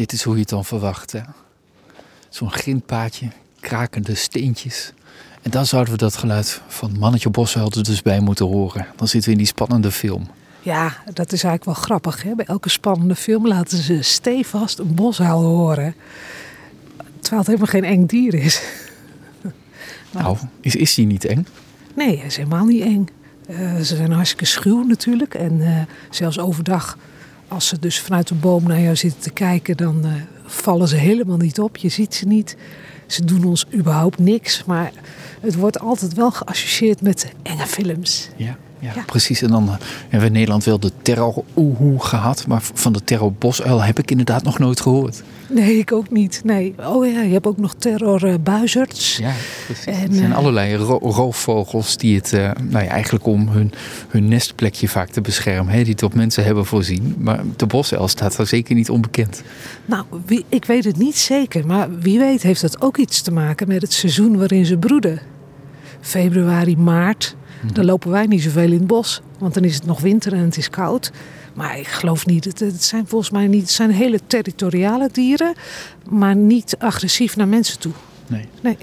Dit is hoe je het dan verwacht? Zo'n grindpaadje, krakende steentjes. En dan zouden we dat geluid van Mannetje Bosuil er dus bij moeten horen. Dan zitten we in die spannende film. Ja, dat is eigenlijk wel grappig. Hè? Bij elke spannende film laten ze stevast een boshuil horen. Terwijl het helemaal geen eng dier is. Nou, is, is die niet eng? Nee, hij is helemaal niet eng. Eh, ze zijn hartstikke schuw natuurlijk. En eh, zelfs overdag, als ze dus vanuit de boom naar jou zitten te kijken, dan eh, vallen ze helemaal niet op. Je ziet ze niet. Ze doen ons überhaupt niks. Maar het wordt altijd wel geassocieerd met enge films. Ja. Ja, precies. En dan hebben we in Nederland wel de terror oehoe gehad. Maar van de terror bosuil heb ik inderdaad nog nooit gehoord. Nee, ik ook niet. Nee. Oh ja, je hebt ook nog terrorbuizerds. ja, precies. En, er zijn allerlei roofvogels die het uh, nou ja, eigenlijk om hun, hun nestplekje vaak te beschermen. Hè, die het op mensen hebben voorzien. Maar de bosuil staat daar zeker niet onbekend. Nou, wie, ik weet het niet zeker. Maar wie weet heeft dat ook iets te maken met het seizoen waarin ze broeden. Februari, maart. Dan lopen wij niet zoveel in het bos. Want dan is het nog winter en het is koud. Maar ik geloof niet. Het, het zijn volgens mij niet. Het zijn hele territoriale dieren. Maar niet agressief naar mensen toe. Nee. nee.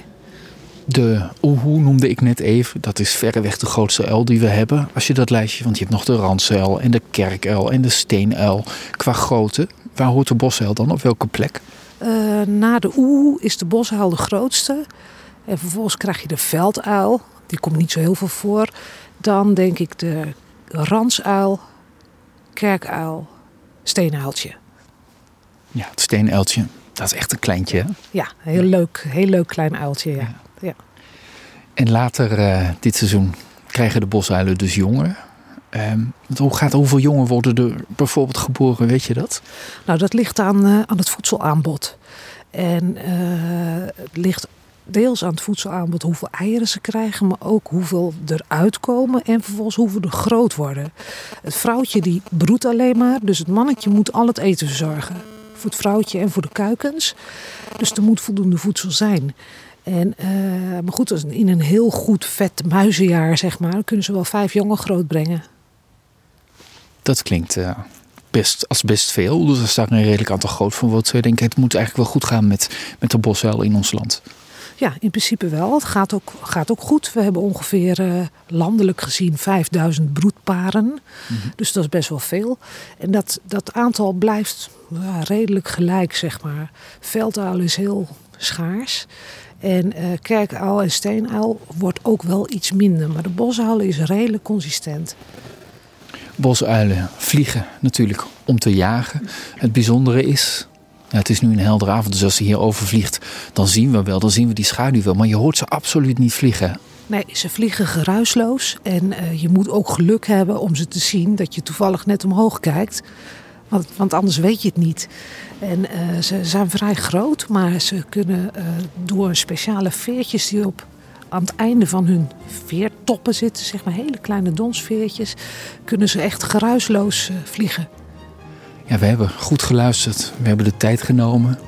De oehoe noemde ik net even. Dat is verreweg de grootste uil die we hebben. Als je dat lijstje, want je hebt nog de randsuil en de kerkuil en de steenuil. Qua grootte, waar hoort de bosuil dan? Op welke plek? Uh, na de oehoe is de bosuil de grootste. En vervolgens krijg je de velduil. Die komt niet zo heel veel voor. Dan denk ik de ransuil, kerkuil, steenuiltje. Ja, het steenuiltje. Dat is echt een kleintje, hè? Ja, heel leuk, heel leuk klein uiltje, ja. ja. En later uh, dit seizoen krijgen de bosuilen dus jongen. Ehm, hoe gaat hoeveel jongen worden er bijvoorbeeld geboren, weet je dat? Nou, dat ligt aan, uh, aan het voedselaanbod. En uh, het ligt deels aan het voedselaanbod hoeveel eieren ze krijgen, maar ook hoeveel eruit komen en vervolgens hoeveel er groot worden. Het vrouwtje die broedt alleen maar, dus het mannetje moet al het eten verzorgen. Voor het vrouwtje en voor de kuikens. Dus er moet voldoende voedsel zijn. En, uh, maar goed, in een heel goed vet muizenjaar, zeg maar, kunnen ze wel vijf jongen grootbrengen. Dat klinkt uh, best, als best veel. Dus daar een redelijk aantal groot van wordt, zou je denken, het moet eigenlijk wel goed gaan met, met de bosuil in ons land. Ja, in principe wel. Het gaat ook, gaat ook goed. We hebben ongeveer uh, landelijk gezien 5000 broedparen. Mm -hmm. Dus dat is best wel veel. En dat, dat aantal blijft ja, redelijk gelijk, zeg maar. Velduil is heel schaars. En uh, kerkuil en steenuil wordt ook wel iets minder. Maar de bosuil is redelijk consistent. Bosuilen vliegen natuurlijk om te jagen. Het bijzondere is, het is nu een heldere avond, dus als ze hier overvliegt, dan zien we wel, dan zien we die schaduw wel. Maar je hoort ze absoluut niet vliegen. Nee, ze vliegen geruisloos. En uh, je moet ook geluk hebben om ze te zien dat je toevallig net omhoog kijkt. Want, want anders weet je het niet. En uh, ze zijn vrij groot, maar ze kunnen uh, door speciale veertjes die op aan het einde van hun veertoppen zitten, zeg maar hele kleine donsveertjes, kunnen ze echt geruisloos vliegen. Ja, we hebben goed geluisterd. We hebben de tijd genomen.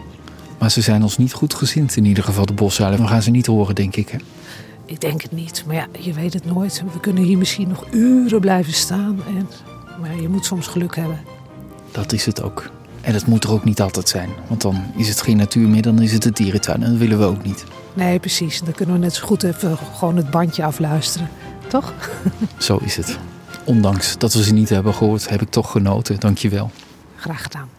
Maar ze zijn ons niet goed gezind, in ieder geval de boszuilen. We gaan ze niet horen, denk ik. Hè? Ik denk het niet. Maar ja, je weet het nooit. We kunnen hier misschien nog uren blijven staan. En... Maar je moet soms geluk hebben. Dat is het ook. En dat moet er ook niet altijd zijn. Want dan is het geen natuur meer, dan is het het dierentuin. En dat willen we ook niet. Nee, precies. Dan kunnen we net zo goed even gewoon het bandje afluisteren. Toch? Zo is het. Ondanks dat we ze niet hebben gehoord, heb ik toch genoten. Dank je wel. Graag gedaan.